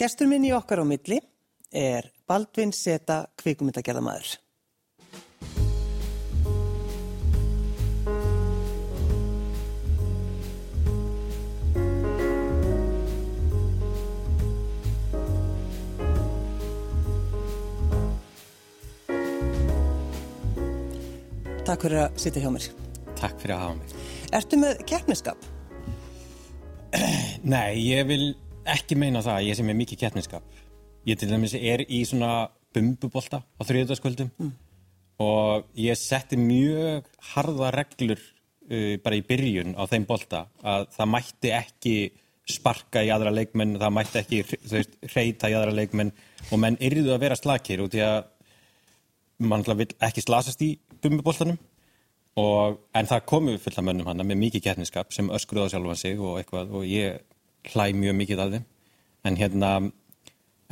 Gestur minn í okkar á milli er Baldvin Seta kvikumyndagerðamæður. Takk fyrir að sitja hjá mér. Takk fyrir að hafa mig. Ertu með keppniskap? Nei, ég vil ekki meina það, ég sem er mikið keppniskap. Ég til dæmis er í svona bumbubólta á þriðdagsköldum mm. og ég setti mjög harða reglur uh, bara í byrjun á þeim bólta að það mætti ekki sparka í aðra leikmenn, það mætti ekki reyta í aðra leikmenn og menn yrðu að vera slakir út í að mann vil ekki slasast í bumbubóltanum og, en það komu fulla mönnum hann með mikið keppniskap sem öskruða sjálfan sig og eitthvað og ég hlæ mjög mikið af þeim. En hérna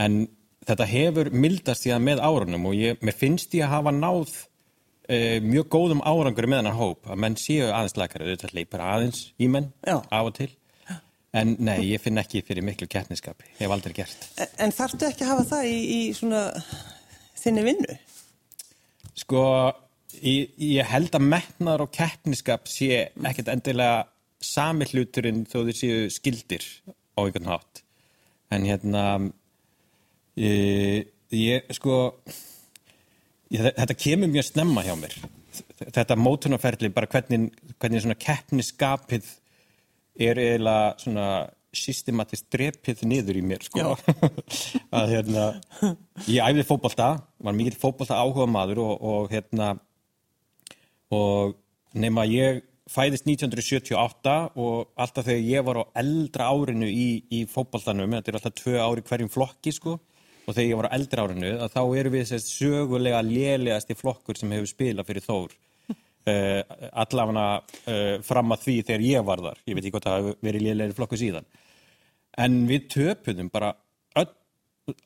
en þetta hefur mildast það með árunum og ég, mér finnst ég að hafa náð uh, mjög góðum árangur með hennar hóp að menn séu aðeins lækari. Þetta leipar aðeins í menn Já. af og til. En nei, ég finn ekki fyrir miklu keppniskap, ég hef aldrei gert. En, en þarftu ekki að hafa það í, í svona þinni vinnu? Sko ég, ég held að metnar og keppniskap sé ekkert endilega sami hluturinn þó þið séu skildir á einhvern hátt. En hérna ég, ég sko ég, þetta kemur mjög snemma hjá mér. Þetta mótunarferðli bara hvernig, hvernig svona keppniskapið er eiginlega svona systematist drepið niður í mér sko. Að hérna ég æfði fókbalta, var mikið fókbalta áhuga maður og, og hérna og nema ég fæðist 1978 og alltaf þegar ég var á eldra árinu í, í fókbaltanum, þetta er alltaf tvö ári hverjum flokki sko og þegar ég var á eldra árinu þá eru við þessi sögulega lélegasti flokkur sem hefur spilað fyrir þór. Uh, allafana uh, fram að því þegar ég var þar, ég veit ekki hvort það hefur verið lélegri flokku síðan. En við töpuðum bara öll,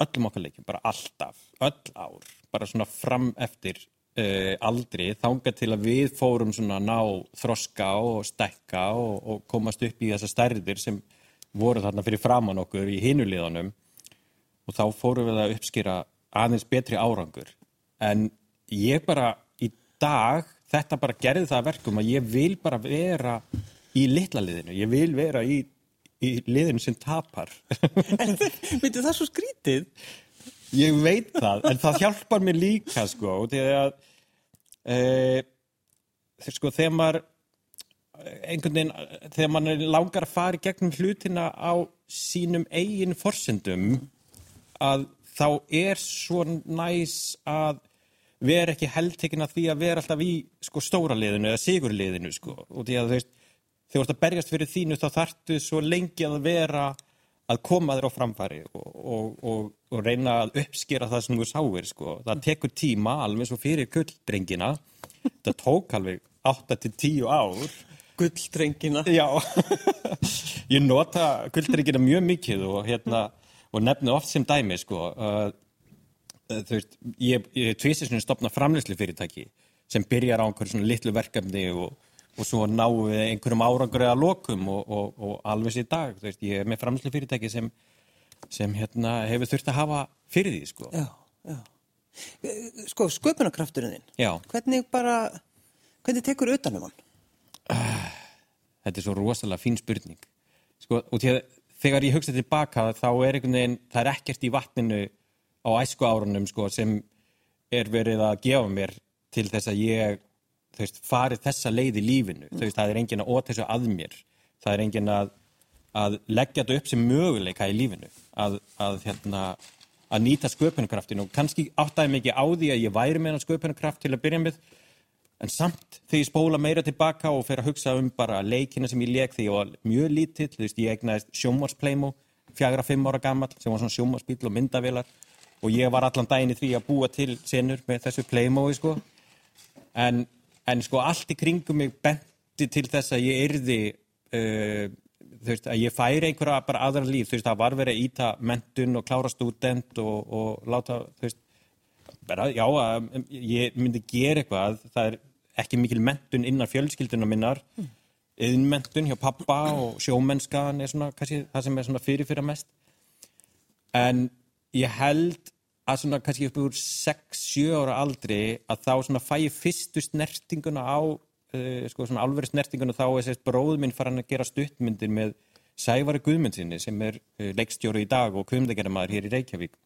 öllum okkar leikin, bara alltaf öll ár, bara svona fram eftir uh, aldri þánga til að við fórum svona ná þroska og stekka og, og komast upp í þessa stærðir sem voru þarna fyrir framann okkur í hinuliðanum og þá fórum við að uppskýra aðeins betri árangur. En ég bara í dag þetta bara gerði það verkum að ég vil bara vera í litla liðinu, ég vil vera í, í liðinu sem tapar. En veitu það er svo skrítið Ég veit það, en það hjálpar mér líka sko, þegar e, sko, þegar maður einhvern veginn, þegar maður langar að fara í gegnum hlutina á sínum eigin forsendum að þá er svo næs að vera ekki heldtekinn að því að vera alltaf í sko, stóra liðinu eða sigurliðinu sko. og því að þú veist, þegar þú ert að berjast fyrir þínu þá þartu svo lengi að vera að koma þér á framfæri og, og, og, og reyna að uppskera það sem þú sáir sko. það tekur tíma alveg svo fyrir gulldrengina. Það tók alveg 8-10 ár. Gulldrengina. Já, ég nota gulldrengina mjög mikið og hérna nefnu oft sem dæmi sko. Uh, þú veist, ég, ég tvisir svona stopna framleyslu fyrirtæki sem byrjar á einhverjum svona litlu verkefni og, og svo náu við einhverjum árangur eða lokum og, og, og alveg sér dag, veist, ég er með framleyslu fyrirtæki sem, sem hérna hefur þurft að hafa fyrir því sko. Já, já. Sko, sköpunarkrafturinn þinn Já. Hvernig bara, hvernig tekur utanum hann? Þetta er svo rosalega fín spurning. Sko, og þegar ég hugsa tilbaka þá er einhvern veginn, það er ekkert í vatninu á æsku árunum sko, sem er verið að gefa mér til þess að ég veist, farið þessa leið í lífinu. Mm. veist, það er engin að óta þessu að mér. Það er engin að, að leggja þetta upp sem möguleika í lífinu. Að, að, hérna, að nýta sköpunarkraftinu og kannski áttæði mikið á því að ég væri með sköpunarkraft til að byrja með. En samt þegar ég spóla meira tilbaka og fer að hugsa um bara leikina sem ég leik þegar ég var mjög lítill, veist, ég egnaðist sjómarspleimu, fjagra, fimm ára gammal sem var svona sjómarspíl og myndavilar og ég var allan daginn í því að búa til senur með þessu pleimói, sko. En, en sko allt í kringum mig benti til þess að ég yrði uh, þú veist, að ég færi einhverja bara aðra líf, þú veist, það var verið að íta mentun og klára student og, og láta, þú veist bara, já, ég myndi gera eitthvað, það er ekki mikil mentun innan fjölskylduna minnar, mm. yðnmentun hjá pappa og sjómennskan er svona, kannski, það sem er svona fyrirfyrir mest. en ég held að svona kannski upp úr 6-7 ára aldri að þá svona fæ ég fyrstu snertinguna á uh, sko svona alveg snertinguna þá er sérst bróð minn farin að gera stuttmyndir með Sævari Guðmundsinni sem er uh, leikstjóru í dag og kvimdagerðamaður hér í Reykjavík.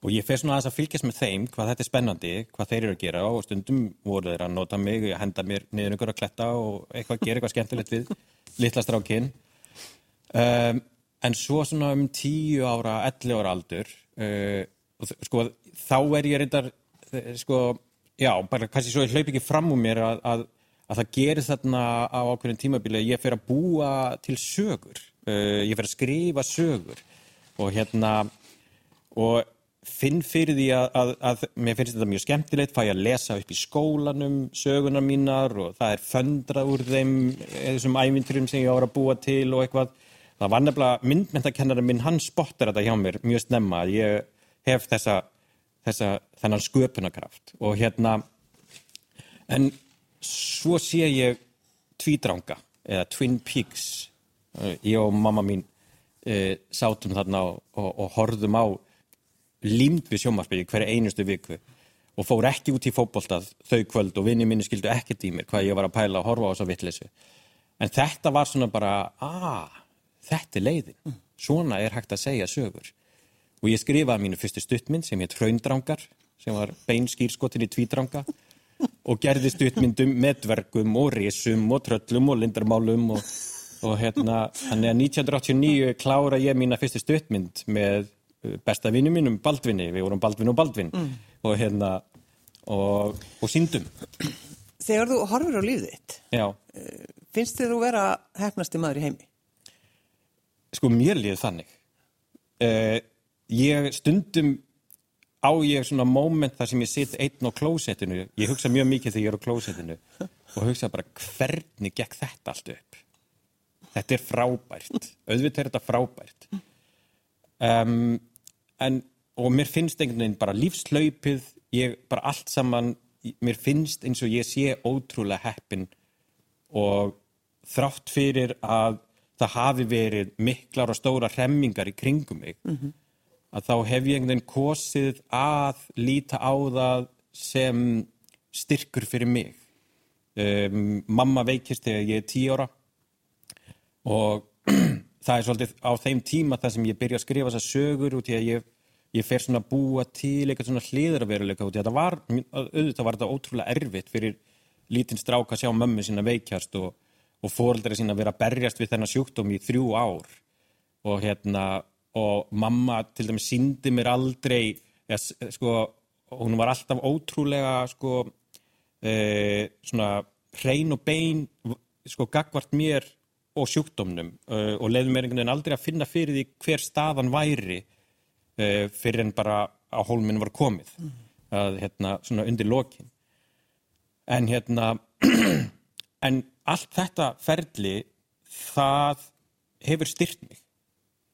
Og ég fer svona aðeins að fylgjast með þeim hvað þetta er spennandi, hvað þeir eru að gera og stundum voru þeir að nota mig að henda mér niður að kletta og eitthvað gera eitthvað skemmtilegt við litla strákin um, en svo svona um 10 ára 11 ára aldur uh, sko þá er ég reyndar eh, sko, já, bara kannski svo ég hlaup ekki fram úr mér að, að, að það gerir þarna á ákveðin tímabili ég fer að búa til sögur. Uh, ég fer að skrifa sögur. Og hérna og finn fyrir því að, að, að mér finnst þetta mjög skemmtilegt, fæ ég að lesa upp í skólanum sögunar mínar og það er föndrað úr þeim eh, þessum ævintýrum sem ég ára að búa til og eitthvað það var nefnilega myndmentakennari minn hann spottar þetta hjá mér mjög snemma að ég hef þessa, þessa þennan sköpunarkraft. Og hérna en svo sé ég tvídrang eða Twin Peaks. Eh, ég og mamma mín e, sátum þarna og, og, og horfðum á límd við sjómarspili hverja einustu viku og fór ekki út í fótboltað þau kvöld og vinni minni skildu ekkert í mér hvað ég var að pæla að horfa á þess að vitleysu. En þetta var svona bara að þetta er leiðin. Svona er hægt að segja sögur. Og ég skrifaði mínu fyrstu stuttmynd sem heit Hraundrangar sem var beinskýrskotin í tvídrang og gerði stuttmyndum með dvergum og risum og tröllum og lindarmálum og, og hérna þannig að 1989 klára ég mína fyrstu stuttmynd með uh, besta vinnu mínum Baldvinni, við vorum Baldvin og Baldvin. Og hérna og, og síndum, Þegar þú horfir á lífið þitt, já. finnst þið þú vera hefnasti maður í heimi? Sko mér líður þannig. Uh, ég stundum á ég svona moment þar sem ég sitt einn á klósettinu. Ég hugsa mjög mikið þegar ég er á klósettinu og hugsa bara hvernig gekk þetta allt upp? Þetta er frábært. Auðvitað er þetta frábært. Um, en og mér finnst einhvern veginn bara lífslaupið ég bara allt saman mér finnst eins og ég sé ótrúlega heppin og þrátt fyrir að það hafi verið miklar og stóra hremmingar í kringum mig að þá hef ég einhvern veginn kosið að líta á það sem styrkur fyrir mig. Um, mamma veikist þegar ég er tíu ára og það er svolítið á þeim tíma þar sem ég byrja að skrifa þessar sögur út í að ég, ég fer svona að búa til eitthvað svona hliðraveruleika út í að þetta var, auðvitað var þetta ótrúlega erfitt fyrir lítinn strák að sjá mömmu sína veikjast og, og fóreldri sína vera að berjast við þennan sjúkdóm í þrjú ár. Og hérna og mamma til dæmis síndi mér aldrei ja, sko, hún var alltaf ótrúlega sko e, svona hrein og bein sko gagvart mér og sjúkdómnum uh, og leiði mér einhvern veginn aldrei að finna fyrir því hver staðan væri uh, fyrir en bara á hólminn var komið að hérna svona undir lokin. En hérna en allt þetta ferli það hefur styrt mig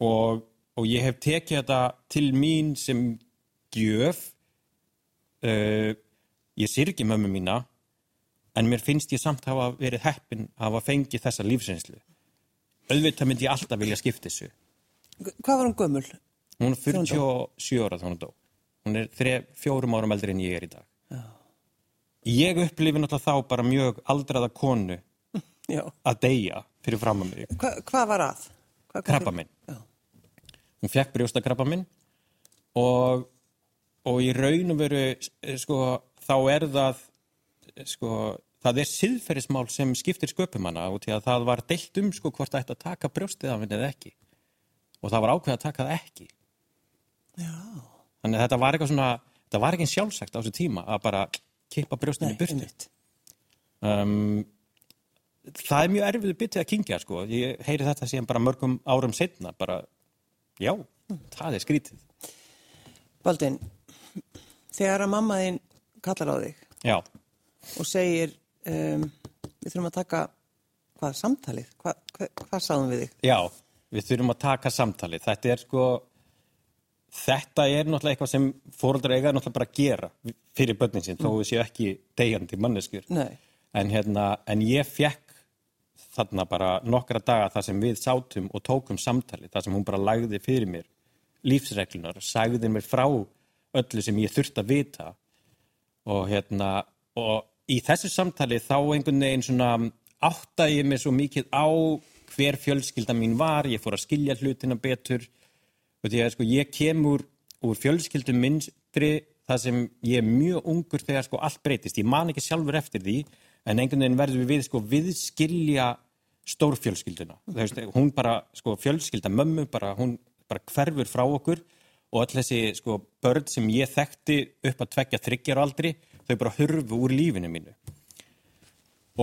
og, og ég hef tekið þetta til mín sem gjöf uh, ég syrgi mömmu mína en mér finnst ég samt hafa verið heppin að hafa fengið þessa lífsreynslu. Auðvitað myndi ég alltaf vilja skipta þessu. Hvað var hún gömul? Hún er 47 ára þá hún dó. Hún er þre, fjórum árum eldri en ég er í dag. Já. Ég upplifi náttúrulega þá bara mjög aldraða konu Já. að deyja fyrir fram að mig. Hva, hvað var að? Krabba minn. Hún fekk brjóstakrabba minn og, og í raun og veru sko, þá er það sko, það er siðferðismál sem skiptir sköpum hana og til að það var deilt um sko hvort það ætti að taka brjóstið af henni eða ekki og það var ákveð að taka það ekki Já. þannig að þetta var eitthvað svona þetta var ekki sjálfsagt á þessu tíma að bara kippa brjóstinu í einmitt. um, það er mjög erfiðu byttið að kingja sko, ég heyri þetta síðan bara mörgum árum setna, bara já, það er skrítið Baldvin, þegar að mamma þín kallar á þig já, og segir um, við þurfum að taka hvað, samtalið? Hva, hva, hvað sáðum við þig? já, við þurfum að taka samtalið, þetta er sko þetta er náttúrulega eitthvað sem fóruldrar eiga náttúrulega bara að gera fyrir börnin sín, þó við séu ekki deyjandi manneskjur Nei. en, hérna, en ég fekk þarna bara nokkra daga þar sem við sátum og tókum samtali, þar sem hún bara lagði fyrir mér lífsreglunar sagði mér frá öllu sem ég þurft að vita. Og hérna og í þessu samtali þá einhvern veginn svona átta ég mig svo mikið á hver fjölskylda mín var, ég fór að skilja hlutina betur. Og því að sko ég kemur úr fjölskyldum minnstri það sem ég er mjög ungur þegar sko allt breytist, ég man ekki sjálfur eftir því en einhvern veginn verður við sko viðskilja stórfjölskylduna, veist, hún bara sko fjölskylda mömmu, bara, hún bara hverfur frá okkur og öll þessi sko börn sem ég þekkti upp að tvekja þryggjar aldri, þau bara hurfu úr lífinu mínu.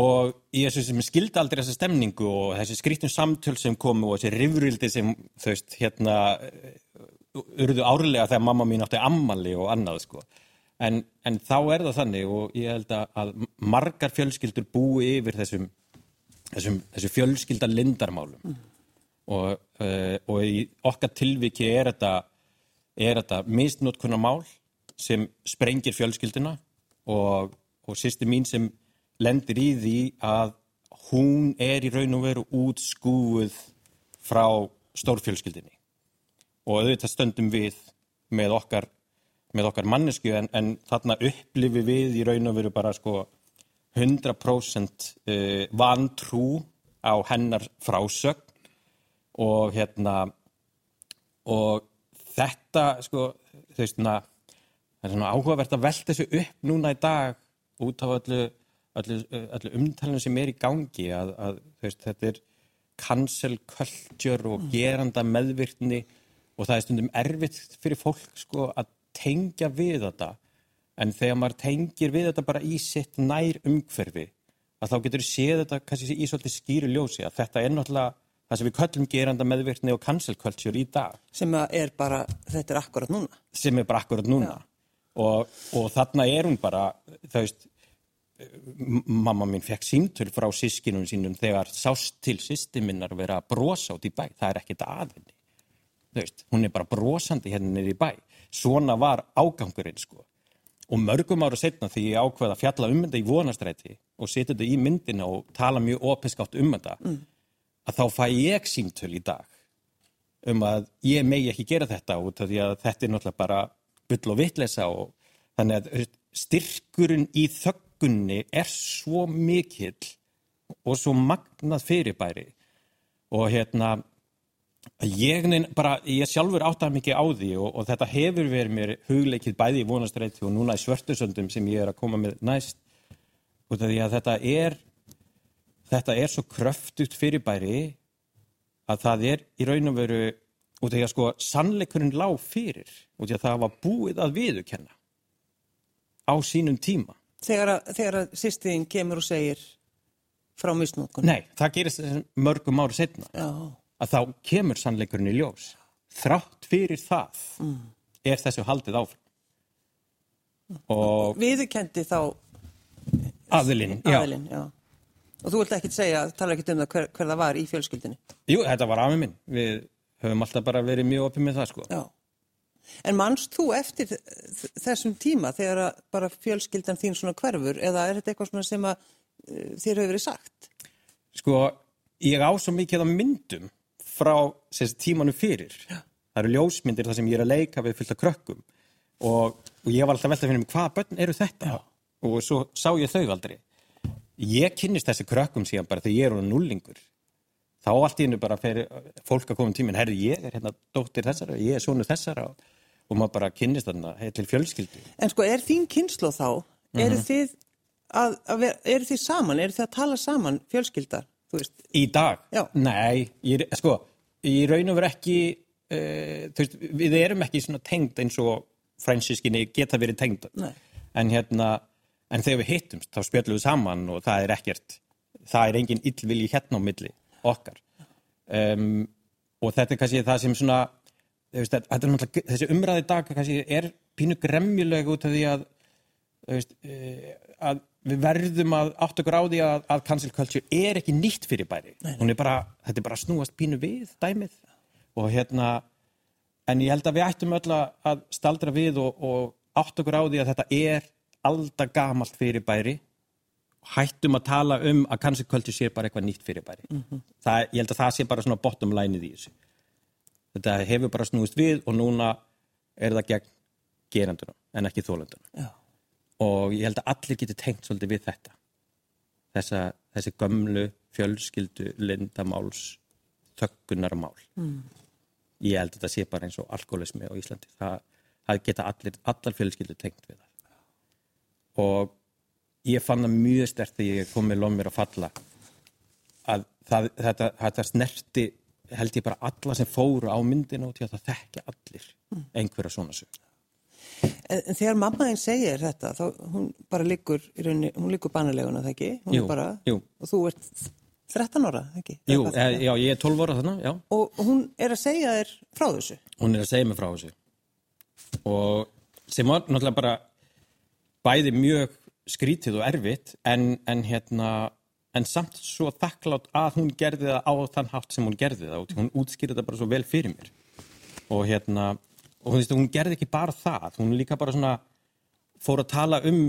Og ég skildi aldrei þessa stemningu og þessi skrítum samtöl sem komu og þessi rifrildi sem þau veist hérna urðu árlega þegar mamma mín átti ammali og annað sko en, en þá er það þannig og ég held að margar fjölskyldur búi yfir þessum, þessum, þessum fjölskylda lindarmálum mm. og, uh, og í okkar tilviki er þetta þetta mistnótkunna mál sem sprengir fjölskylduna og, og sýsti mín sem lendir í því að hún er í raun og veru útskúið frá stórfjölskyldinni og auðvitað stöndum við með okkar, með okkar mannesku en, en þarna upplifi við í raun og veru bara sko 100% uh, vantrú á hennar frásögn og hérna og þetta sko þú veist það er svona áhugavert að velta þessu upp núna í dag út af öllu öllu, öllu umtalinu sem er í gangi að, að veist, þetta er cancel culture og geranda meðvirkni og það er stundum erfitt fyrir fólk sko, að tengja við þetta en þegar maður tengir við þetta bara í sitt nær umhverfi að þá getur séð þetta kannski í svolítið skýru ljósi að þetta er náttúrulega það sem við köllum geranda meðvirkni og cancel culture í dag. Sem er bara, þetta er akkurat núna. Sem er bara akkurat núna. Og, og þarna er hún bara, það veist, mamma mín fekk símtöl frá sískinum sínum þegar sást til sýstiminnar vera brosa út í bæ það er ekkit aðinni veist, hún er bara brosandi hérna niður í bæ svona var ágangurinn sko og mörgum ára setna því ég ákveða að fjalla um þetta í vonastræti og setja þetta í myndina og tala mjög opinskátt um þetta mm. að þá fæ ég símtöl í dag um að ég megi ekki gera þetta út af því að þetta er náttúrulega bara byll og vittlesa og þannig að styrkurinn í þögg orkunni er svo mikill og svo magnað fyrirbæri og hérna ég, bara, ég sjálfur áttað mikið á því og, og þetta hefur verið mér hugleikið bæði í vonastrætti og núna í svörtusöndum sem ég er að koma með næst og þetta er þetta er svo kröftugt fyrirbæri að það er í raun og veru og þegar sko sannleikurinn lág fyrir og því að það var búið að viðukenna á sínum tíma þegar að, þegar að sýstiðin kemur og segir frá misnókun? Nei, það gerist mörgum ári setna Já. Að þá kemur sannleikurinn í ljós. Þrátt fyrir það mm. er þessu haldið áfram. Og viðkendi þá aðilinn, aðilinn já. já og þú vilt ekki segja, tala ekki um það hver, hver það var í fjölskyldinni Jú, þetta var afið minn. Við höfum alltaf bara verið mjög opið með það sko. Já. En mannst þú eftir þessum tíma þegar bara fjölskyldan þín svona hverfur? Eða er þetta eitthvað sem að uh, þér hefur verið sagt? Sko, ég á svo mikið af myndum frá sérst, tímanu fyrir. Já. Það eru ljósmyndir þar sem ég er að leika við fylgta krökkum og, og ég var alltaf veltað að finna um hvaða börn eru þetta? Já. Og svo sá ég þau aldrei. Ég kynnist þessi krökkum síðan bara þegar ég er á nullingur. Þá allt í hennu bara fyrir fólk að koma um tímin, herru ég er hérna dóttir þessara, ég er sónu þessara og maður bara kynnist þarna til fjölskyldu. En sko, er þín kynslu þá, mm -hmm. eru þið að, að vera, eru þið saman, eru þið að tala saman fjölskyldar, veist? Í dag? Já. Nei, ég, sko, ég raun og veru ekki, uh, veist, við erum ekki svona tengd eins og fransískinni geta verið tengd. Nei. En hérna, en þegar við hittumst, þá spjöldum við saman og það er ekkert, það er engin yllvilji hérna á milli okkar. Um, og þetta er kannski það sem svona veist, þessi umræði dag kannski, er pínu gremmjuleg út af því að, eh, að við verðum að átt okkur á því að, að cancel culture er ekki nýtt fyrir bæri. Er bara, þetta er bara snúast pínu við dæmið. Og hérna en ég held að við ættum öll að staldra við og, og átt okkur á því að þetta er alltaf gamalt fyrir bæri. Hættum að tala um að cancel culture sé bara eitthvað nýtt fyrir bæri. Mm -hmm. það, ég held að það sé bara svona bottom line í þessu. Þetta hefur bara snúist við og núna er það gegn gerandunum en ekki þólendunum Já. Og ég held að allir geti tengt svolítið við þetta. Þessa, þessi gömlu fjölskyldu lindamáls þöggunarmál. Mm. ég held að þetta sé bara eins og alkoholismi á Íslandi. Það, það geta allir, allar fjölskyldu tengt við það. Og ég fann það mjög stert þegar ég kom með lómir að falla að það, þetta, þetta snerti held ég bara alla sem fóru á myndinu og til að það þekkja allir einhverja svona sög En, þegar mamma þín segir þetta, þá hún bara liggur, í rauninni, hún liggur banaleguna, það ekki? Hún Jú, bara, jú. Og þú ert 13 ára, ekki? Jú, e, já, ég er 12 ára þannig, já Og hún er að segja þér frá þessu. hún er að segja mig frá þessu og sem var náttúrulega bara bæði mjög skrítið og erfitt en, en hérna en samt svo þakklátt að hún gerði það á þann hátt sem hún gerði það og hún útskýrði það bara svo vel fyrir mér og hérna og veist, hún gerði ekki bara það. Hún líka bara svona fór að tala um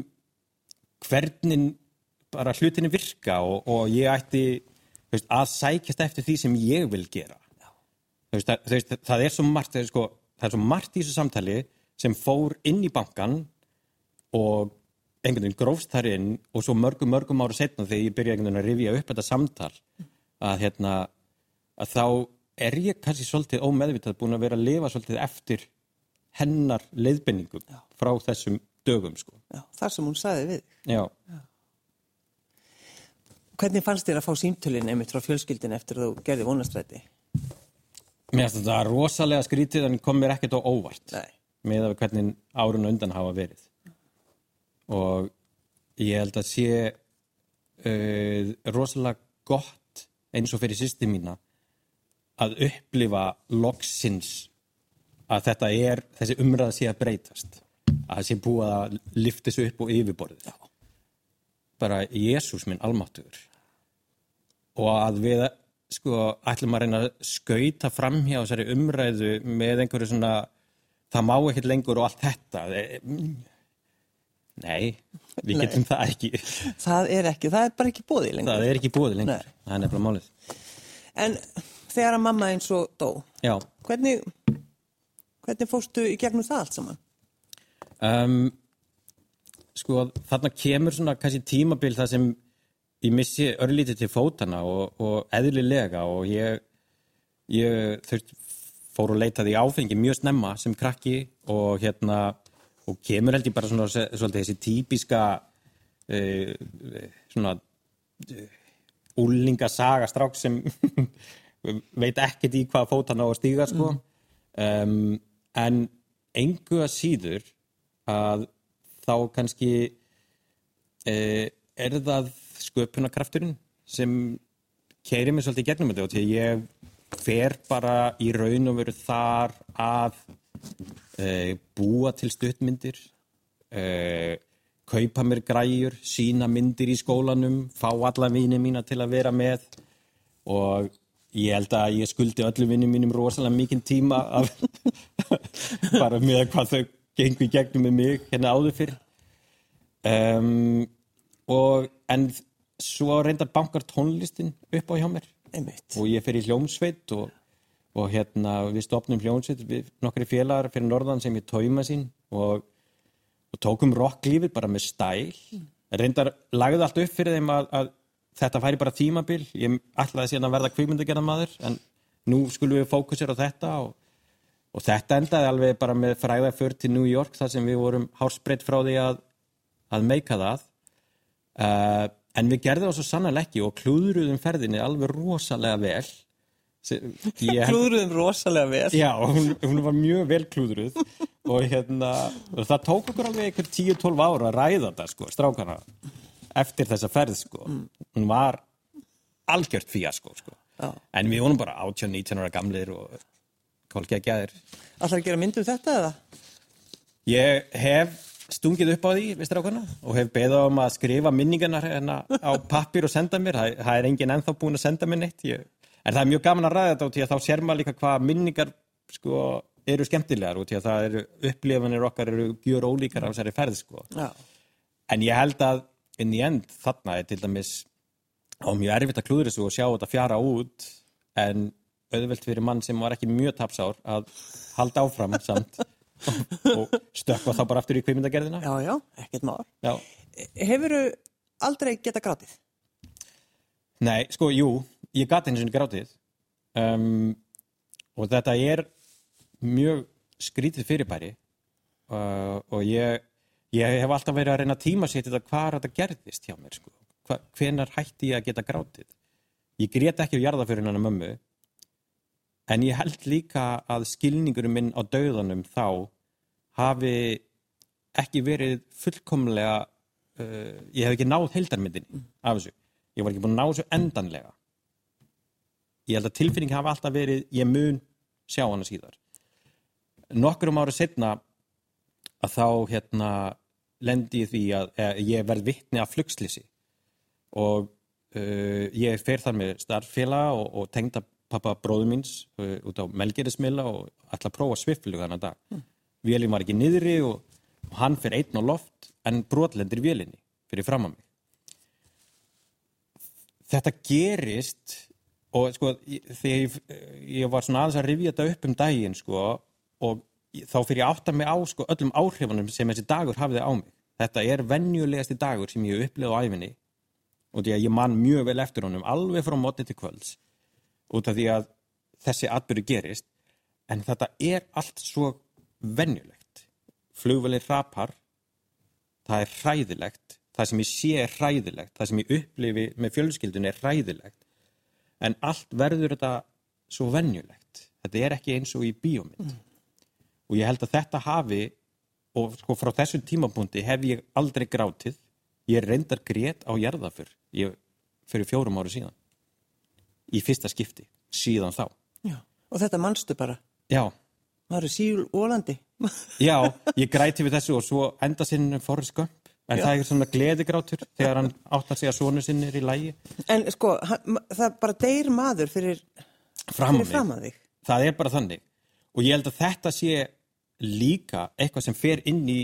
hvernig bara hlutinni virka og, og ég ætti veist, að sækjast eftir því sem ég vil gera. Veist, það, það er svo margt það er, sko, það er svo margt í þessu samtali sem fór inn í bankan og einhvern veginn grófst þar inn og svo mörgum mörgum ára setna þegar ég byrja einhvern veginn að rifja upp þetta samtal að hérna að þá er ég kannski svolítið ómeðvitað búin að vera að lifa svolítið eftir hennar leiðbenningum frá þessum dögum sko. Já, þar sem hún sagði við. Já, Hvernig fannst þér að fá símtölin einmitt frá fjölskyldin eftir að þú gerði vonastræti? mér finnst þetta rosalega skrítið en kom mér ekkert á óvart Nei. með að hvernig árun undan hafa verið og ég held að sé uh, rosalega gott eins og fyrir sýsti mína að upplifa loksins að þetta er, þessi umræða sé að breytast að það sé búið að lifta þessu upp og yfirborðið Já. bara Jésús minn almáttugur og að við sko ætlum að reyna að skauta framhjá þessari umræðu með einhverju svona það má ekkert lengur og allt þetta Eh, mm, nei, við Nei. getum það ekki Það er ekki, það er bara ekki bóðið lengur. það er ekki búið lengur, Nei. það er nefnilega málið En þegar að mamma eins og dó, já, hvernig, hvernig fórstu í gegnum það allt saman? um, sko þarna kemur svona kannski tímabil það sem ég missi örlítið til fótana og, og eðlilega og ég, ég þurft fór og leitaði í áfengi mjög snemma sem krakki og hérna og kemur held ég bara svona svolítið þessi típiska uh, svona uh, úlingasaga strák sem veit ekkert í hvað fót hann á að stíga sko um, en engu að síður að þá kannski uh, er það sköpunarkrafturinn sem keiri mig svolítið gegnum þetta og því ég fer bara í raun og veru þar að uh, búa til stuttmyndir uh, kaupa mér græjur sína myndir í skólanum fá alla vini mína til að vera með og ég held að ég skuldi öllum vinnum mínum rosalega mikinn tíma af bara með hvað þau gengu í gegnum með mig hérna áður fyrr. Um, og en svo reyndar bankar tónlistin upp á hjá mér. Einmitt. og ég fer í hljómsveit og, og hérna við stopnum hljómsveit við nokkri félagar fyrir norðan sem ég tóima sín og, og tókum rocklífið bara með stæl. Reyndar lagði allt upp fyrir þeim að, að þetta færi bara tímabil. Ég ætlaði síðan að verða kvikmyndagerða maður en nú skulum við fókusera á þetta og, og þetta endaði alveg bara með fræða för til New York þar sem við vorum hárspreitt frá því að, að meika það. Uh, en við gerðum það svo sannarlega ekki og klúðruðum ferðinni alveg rosalega vel. Ég, Klúðruðum rosalega vel. Já, hún, hún var mjög vel klúðruð og hérna, og það tók okkur alveg einhver 10-12 ára að ræða þetta sko, strákana, eftir þessa ferð sko, hún var algjört fíasko sko, Já. en við vorum bara 18-19 ára gamlir og kolki að gæðir. Ætlar að gera myndu þetta eða? Ég hef stungið upp á því, við strákana, og hef beðað um að skrifa minningarnar hérna á pappir og senda mér, það, það er enginn ennþá búin að senda mér neitt, ég, en það er mjög gaman að ræða þetta og því að þá sér maður líka hvað minningar sko, eru skemmtilegar og því að það eru upplifanir okkar eru gjör ólíkar af þessari ferð sko. Já. En ég held að inn í end þarna er til dæmis á mjög erfitt að klúður þessu og sjá þetta fjara út en auðvelt fyrir mann sem var ekki mjög tapsár að halda áfram samt og, stökkva þá bara aftur í kveimyndagerðina. Já, já, ekkert. Já. Hefur aldrei geta grátið? Nei, sko, jú, ég gati einu sinni grátið um, og þetta er mjög skrítið fyrirbæri uh, og ég, ég hef alltaf verið að reyna að tíma sér þetta hvað þetta gerðist hjá mér, sko. Hva, hvenar hætti ég að geta grátið? Ég grét ekki á jarðaförinn hann mömmu en ég held líka að skilningurum minn á dauðanum þá hafi ekki verið fullkomlega uh, ég hef ekki náð heildarmyndinni af þessu ég var ekki búin að ná þessu endanlega ég held að tilfinning hafa alltaf verið ég mun sjá hana síðar nokkurum ára setna að þá hérna lendi því að eh, ég verð vittni af flugslýsi og uh, ég fer þar með starffélag og, og tengda pappa bróðu míns uh, út á Melgerismilla og ætla að prófa sviflug þannig dag. Mm. vélinn var ekki niðri og, og hann fer einn á loft en brotlendir vélinni fyrir fram að mig. Þetta gerist og sko þegar ég, ég var svona aðeins að rifja þetta upp um daginn sko og þá fyrir ég átta mig á sko öllum áhrifunum sem þessi dagur hafiði á mig. Þetta er venjulegasti dagur sem ég hef upplifað á æfinni og því að ég man mjög vel eftir honum alveg frá móti til kvölds út af því að þessi atbyrju gerist. En þetta er allt svo venjulegt. Flugvelir rapar. Það er hræðilegt. Það sem ég sé er hræðilegt. Það sem ég upplifi með fjölskyldun er hræðilegt. En allt verður þetta svo venjulegt. Þetta er ekki eins og í bíómynd. mm. Og ég held að þetta hafi og sko frá þessum tímapunkti hef ég aldrei grátið. Ég reyndar grét á jarðafur ég fyrir fjórum áru síðan. Í fyrsta skipti síðan þá. Já. og þetta mannstu bara? Já, er síl ólandi já, ég græti við þessu og svo enda sinn Forrest Gump. En Já. það er svona gleðigrátur þegar hann áttar sig að sonu sinn er í lægi en sko, hann, það bara deyr maður fyrir fram að þig. Það er bara þannig. Og ég held að þetta sé líka eitthvað sem fer inn í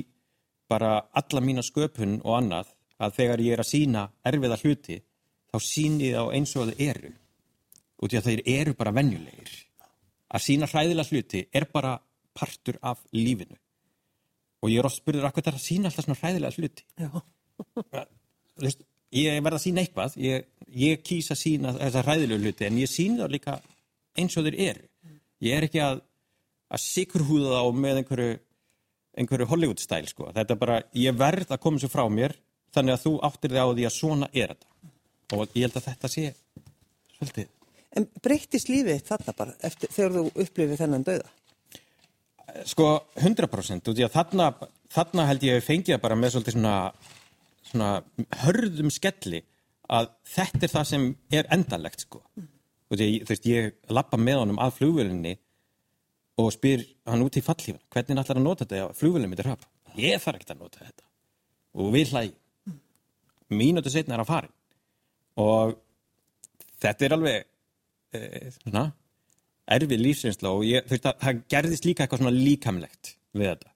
bara alla mína sköpun og annað að þegar ég er að sína erfiða hluti þá síni ég þá eins og það eru. Út í að þeir eru bara venjulegir. Að sína hræðilega hluti er bara partur af lífinu. Og ég er oft spurður akkur þetta að sína alltaf svona hræðilega hluti? Ég verð að sína eitthvað. Ég, ég kýs að sína þessa hræðilegu hluti en ég sína það líka eins og þeir eru. Ég er ekki að, að sikurhúða þá með einhverju, einhverju Hollywood stæl sko. þetta er bara, ég verð að koma svo frá mér þannig að þú áttir þig á því að svona er þetta og ég held að þetta sé svolítið en breyttist lífið þarna bara eftir, þegar þú upplifið þennan dauða Sko 100% út í að þarna, þarna held ég að fengið það bara með svolítið svona, svona hörðum skelli að þetta er það sem er endalegt sko. Að þú veist ég lappa með honum að flugvölinni og spyr hann út í fallífan hvernig ætlar að nota þetta ef flugvölin mitt er hrapp. Ég þarf ekki að nota þetta og við hlægjum. Mínútu setna er að fara og þetta er alveg e, svona erfið lífsreynsla og ég, veist að það gerðist líka eitthvað svona líkamlegt við þetta.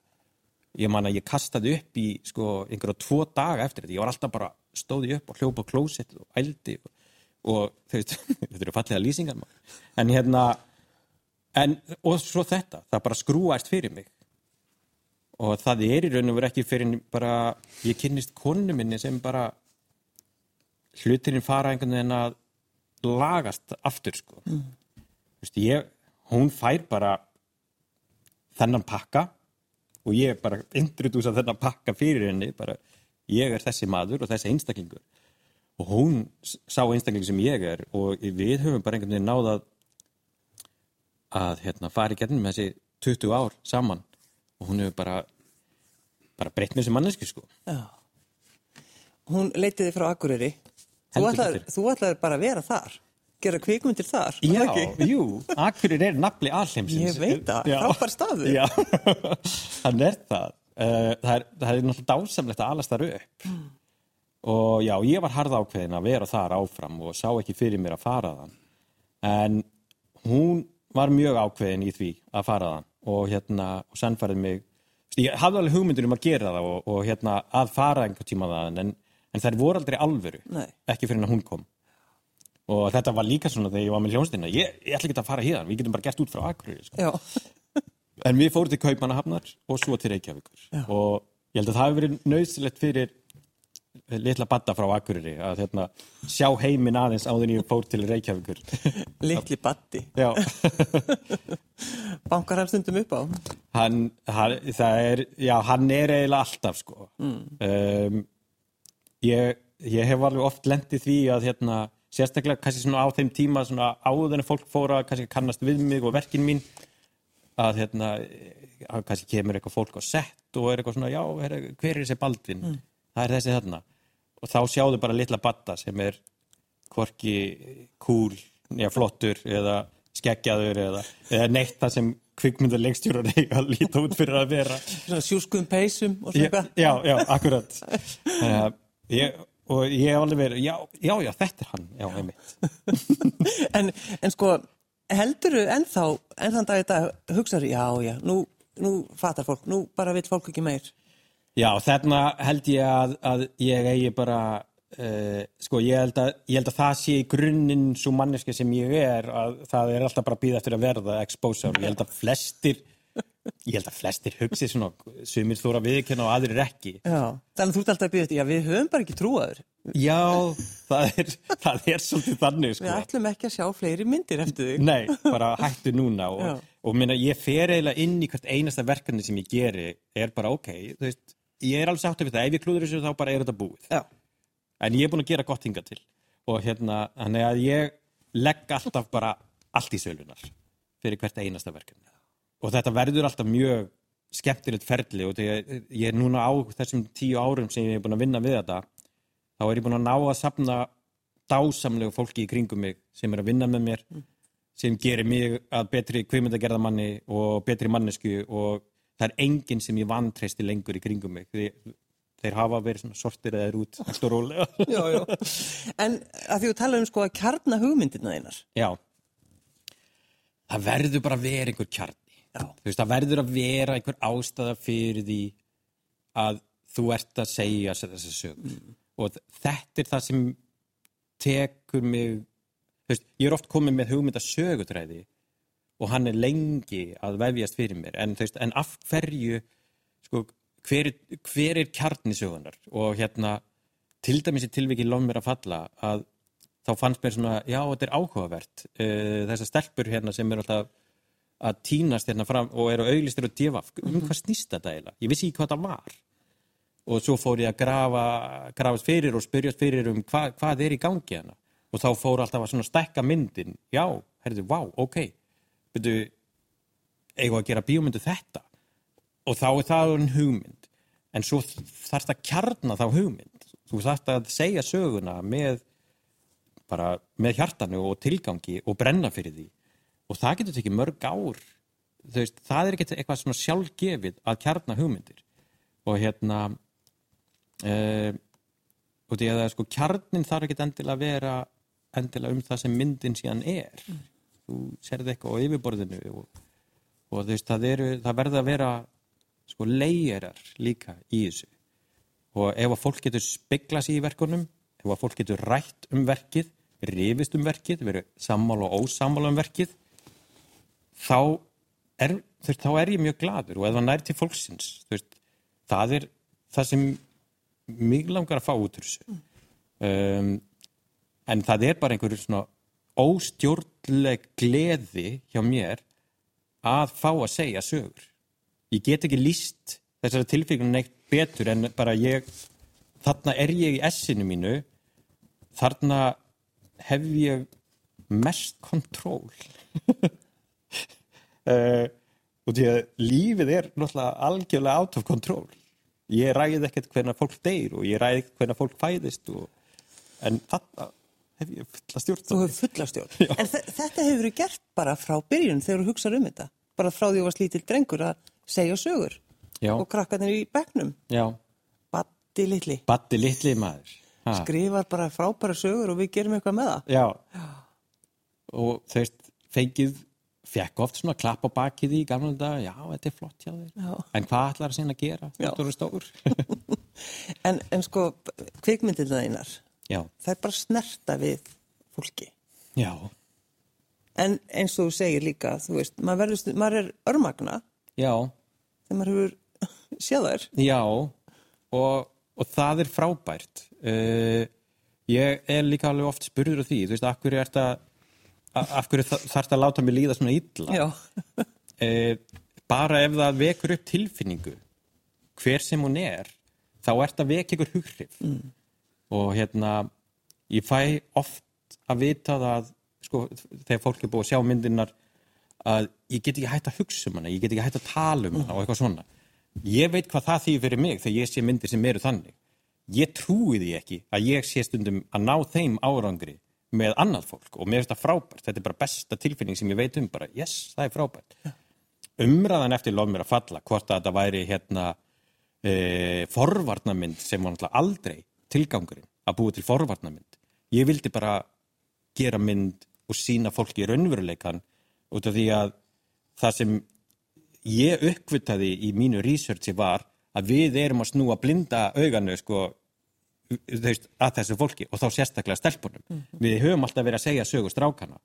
Ég man að ég kastaði upp í sko einhverja tvo daga eftir þetta. Ég var alltaf bara stóði upp og hljópa klósett og ældi og, og þú veist, þetta eru fallega lýsingar. En hérna, en, og svo þetta, það bara skrúast fyrir mig. Og það er í raun og veru ekki fyrir bara, ég kynnist konu minni sem bara hlutirinn fara einhvern veginn að lagast aftur sko. Mm veist, ég, hún fær bara þennan pakka og ég bara introdusa þennan pakka fyrir henni bara, ég er þessi maður og þessi einstaklingur og hún sá einstaklingur sem ég er og við höfum bara einhvern veginn náða að hérna, fara í gennum þessi 20 ár saman. Og hún hefur bara bara breytt mér sem manneski sko. Já. hún leitiði frá Akureyri. Þú betur. þú ætlaðir bara að vera þar. Gera kvikmyndir þar. Já, jú, Akureyri er nafli alheimsins. Ég veit það, frábær staður. Já, hann er það. Uh, það, er, það er náttúrulega dásamlegt að alast þar upp. Og já, ég var harða ákveðin að vera þar áfram og sá ekki fyrir mér að fara þann en hún var mjög ákveðin í því að fara þann og hérna, og sannfærið mig ég hafði alveg hugmyndur um að gera það og, og hérna, að fara einhver tíma þann en, en þær voru aldrei alvöru Nei. ekki fyrir en að hún kom og þetta var líka svona þegar ég var með hljónstina ég, ég ætla ekki að fara hérna, við getum bara gert út frá Akureyri sko. En við fórum til Kaupmannahafnar og svo til Reykjavíkur Já. og ég held að það hefur verið nöðsilegt fyrir litla badda frá Akureyri að hérna, sjá heiminn aðeins áður ég fór til Reykjavíkur. Litli batti. já, Bankar hann stundum upp á. hann, hann það er, já, hann er eiginlega alltaf sko. Um, ég, ég hef alveg oft lendið því að hérna, sérstaklega kannski svona á þeim tíma svona áður en fólk fóra kannski kannast við mig og verkin mín að hérna kannski kemur eitthvað fólk á sett og er eitthvað svona, já, er, hver er þessi Baldvin það er þessi þarna. Og þá sjáðu bara litla batta sem er hvorki kúl já, flottur eða skeggjaður eða, eða neitt það sem kvikmynda leikstjórar eiga að líta út fyrir að vera. Svona sjúskum peysum og svona já, já, akkurat. Uh, ég, og ég hef alveg verið já, já, já, þetta er hann, já, einmitt. En, en sko, heldurðu ennþá, enn þann dag dag, hugsaður, já, já, nú, nú fatar fólk, nú bara veit fólk ekki meir. Já, þarna held ég að, að ég eigi bara, uh, sko, ég held, að, ég held að það sé í grunninn svo manneski sem ég er, að það er alltaf bara býða eftir að verða exposure. Ég held að flestir, ég held að flestir hugsi svona, sumir þóra viðkjöna og aðrir ekki. Já. Þannig að þú ert alltaf að býða þetta, já, við höfum bara ekki trúaður. Já, það er, það er svolítið þannig, Við sko. ætlum ekki að sjá fleiri myndir eftir þig. Nei, bara hættu núna og, Já. og minna, ég fer eiginlega inn í hvert einasta verkefni sem ég geri, er bara ok, þú veist, ég er alveg sáttu við það, ef ég klúður þessu þá bara er þetta búið. Já. en ég er búin að gera gott hinga til. Og hérna, þannig að ég legg alltaf bara allt í sölunar fyrir hvert einasta verkefni. Og þetta verður alltaf mjög skemmtilegt ferli. Og þegar ég er núna á þessum tíu árum sem ég er búin að vinna við þetta þá er ég búin að ná að sapna dásamlegu fólki í kringum mig sem er að vinna með mér sem gerir mig að betri kvimöndagerðamanni og betri mannesku og það er enginn sem ég vantreysti lengur í kringum mig því þeir hafa verið svona sortir eða er út og rólega. Já, já. En að því þú tala um sko að kjarna hugmyndirna þeinar. Já. Það verður bara að vera einhver kjarni. Veist, það verður að vera einhver ástæða fyrir því að þú ert að segja þessa sögur. Og þetta er það sem tekur mig, veist, ég er oft komið með hugmynda sögutræði og hann er lengi að vefjast fyrir mér. En veist, en af hverju, sko, hver, er- hver er kjarni sögunar? Og hérna, til dæmis í tilviki lofn mér að falla að þá fannst mér svona, já, þetta er áhugavert. Uh, þessar stelpur hérna sem eru alltaf að tínast hérna fram og eru auglistir og djefaf. Um hvað snýst þetta eiginlega? Ég vissi ekki hvað það var. Og svo fór ég að grafa, grafast fyrir og spyrjast fyrir um hva, hvað er í gangi hérna. Og þá fór alltaf að svona stækka myndin. Já, herrðu, vá, ok. Byrju, eigum að gera bíómyndu þetta? Og þá er það en hugmynd. En svo þarf það að kjarna þá hugmynd. Þú þarf að segja söguna með bara með hjartanu og tilgangi og brenna fyrir því og það getur tekið mörg ár veist, það er ekki eitthvað svona sjálfgefið að kjarna hugmyndir og hérna uh, og því að það sko kjarnin þarf ekki endilega að vera endilega um það sem myndin síðan er þú serði eitthvað á yfirborðinu og, og veist, það, eru, það verða að vera sko leigerar líka í þessu. Og ef að fólk getur speglað sér í verkunum ef að fólk getur rætt um verkið rifist um verkið, verið sammála og ósammála um verkið þá er, veist, þá er ég mjög gladur og ef það nær til fólksins veist, það er það sem mig langar að fá út úr þessu. Um, en það er bara einhverju svona óstjórnleg gleði hjá mér að fá að segja sögur. Ég get ekki líst þessari tilfengjum neitt betur en bara ég þarna er ég í essinu mínu þarna hef ég mest kontról. Uh, og því að lífið er náttúrulega algjörlega out of control. Ég ræði ekkert hvernig fólk deyr og ég ræði ekkert hvernig fólk fæðist og, en þarna hef ég fulla stjórn Þú hefur fulla stjórn. En þe- þetta hefur verið gert bara frá byrjun þegar þú hugsaður um þetta. Bara frá því þú varst lítill drengur að segja sögur. Já. Og krakkarnir í bekknum. já, Batti litli. batti litli maður ha. Skrifar bara frábæra sögur og við gerum eitthvað með það. Já. Og veist, fengið, fekk oft svona klapp á bakið í gamla dag, já, þetta er flott hjá þér. Já. En hvað ætlar það sinna að gera? Já. Þetta eru stór. En, en sko, kvikmyndirna einar, já, það er bara snerta við fólki. Já, en eins og þú segir líka, þú veist, maður, verður, stu- maður er örmagna já, þegar maður hefur séð þær. já og, og það er frábært. Uh, ég er líka alveg oft spurður á því, þú veist, af hverju ert að, af hverju þarf það að láta mig líða svona illa? Já, uh, bara ef það vekur upp tilfinningu, hver sem hún er, þá ert að vekja ykkur hughrif. Mm. Og hérna, ég fæ oft að vita það, sko, þegar fólk er búið að sjá myndirnar, að ég get ekki hægt að hugsa um hana, ég get ekki hægt að tala um hana og eitthvað svona. Ég veit hvað það þýðir fyrir mig þegar ég sé myndir sem eru þannig. Ég trúi því ekki að ég sé stundum að ná þeim árangri með annað fólk og mér finnst það frábært. Þetta er bara besta tilfinning sem ég veit um bara, yes, það er frábært. Umræðan eftir lof mér að falla, hvort að þetta væri hérna e, forvarnamynd sem var náttúrulega aldrei tilgangurinn að búa til forvarnamynd. Ég vildi bara gera mynd og sína fólki í raunveruleikan út af því að það sem ég uppvitaði í mínu researchi var að við erum að snúa blinda auganu sko, að þessu fólki og þá sérstaklega stelpunum. Við höfum alltaf verið að segja sögu strákana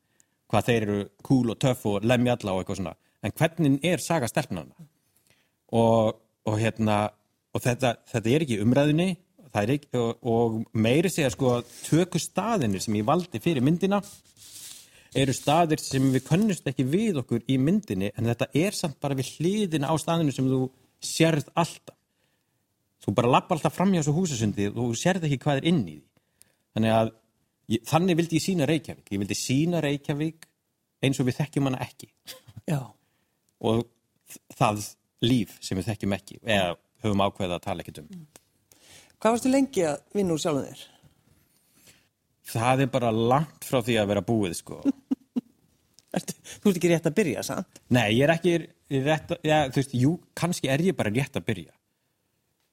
hvað þeir eru cool og töff og lemja alla og eitthvað svona. En hvernig er saga stelpunana? Og, og hérna og þetta, þetta er ekki umræðinni er ekki, og, og meiri segja sko töku staðinir sem ég valdi fyrir myndina eru staðir sem við könnust ekki við okkur í myndinni en þetta er samt bara við hliðina á staðinu sem þú sérð alltaf. Þú bara lappa alltaf fram hjá þessu húsasundi og þú sérð ekki hvað er inn í því. Þannig að ég, þannig vildi ég sína Reykjavík. Ég vildi sína Reykjavík eins og við þekkjum hana ekki. Já, og það líf sem við þekkjum ekki eða höfum ákveðið að tala ekkert um Hvað varstu lengi að vinna úr sjálfum þér? það er bara langt frá því að vera búið sko Ertu, þú ert ekki rétt að byrja, sant? Nei, ég er ekki rétt að, já, þú veist, jú, kannski er ég bara rétt að byrja.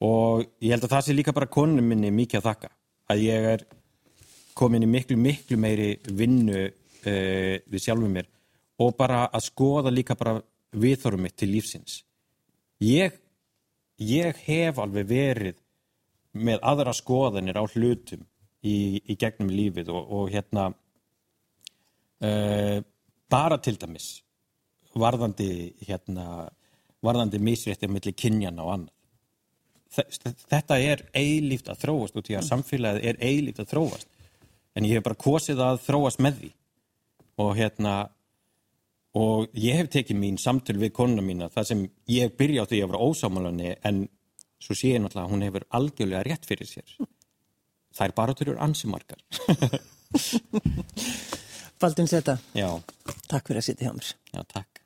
Og ég held að það sé líka bara konunum minni mikið að þakka. Að ég er komin í miklu, miklu meiri vinnu uh, við sjálfum mér og bara að skoða líka bara viðþórum mitt til lífsins. Ég, ég hef alveg verið með aðra skoðanir á hlutum í, í gegnum lífið og, og hérna uh, bara til dæmis varðandi hérna varðandi misrétti milli kynjana og annað. Þe- þetta er eilíft að þróast út í að samfélagið er eilíft að þróast. En ég hef bara kosið að þróast með því. Og hérna og ég hef tekið mín samtöl við konuna mína þar sem ég byrja á því að vera ósámálanni en svo sé ég náttúrulega að hún hefur algjörlega rétt fyrir sér. Það er bara törur ansimarkar Baldun Seta, já, takk fyrir að sitja hjá mér. já, takk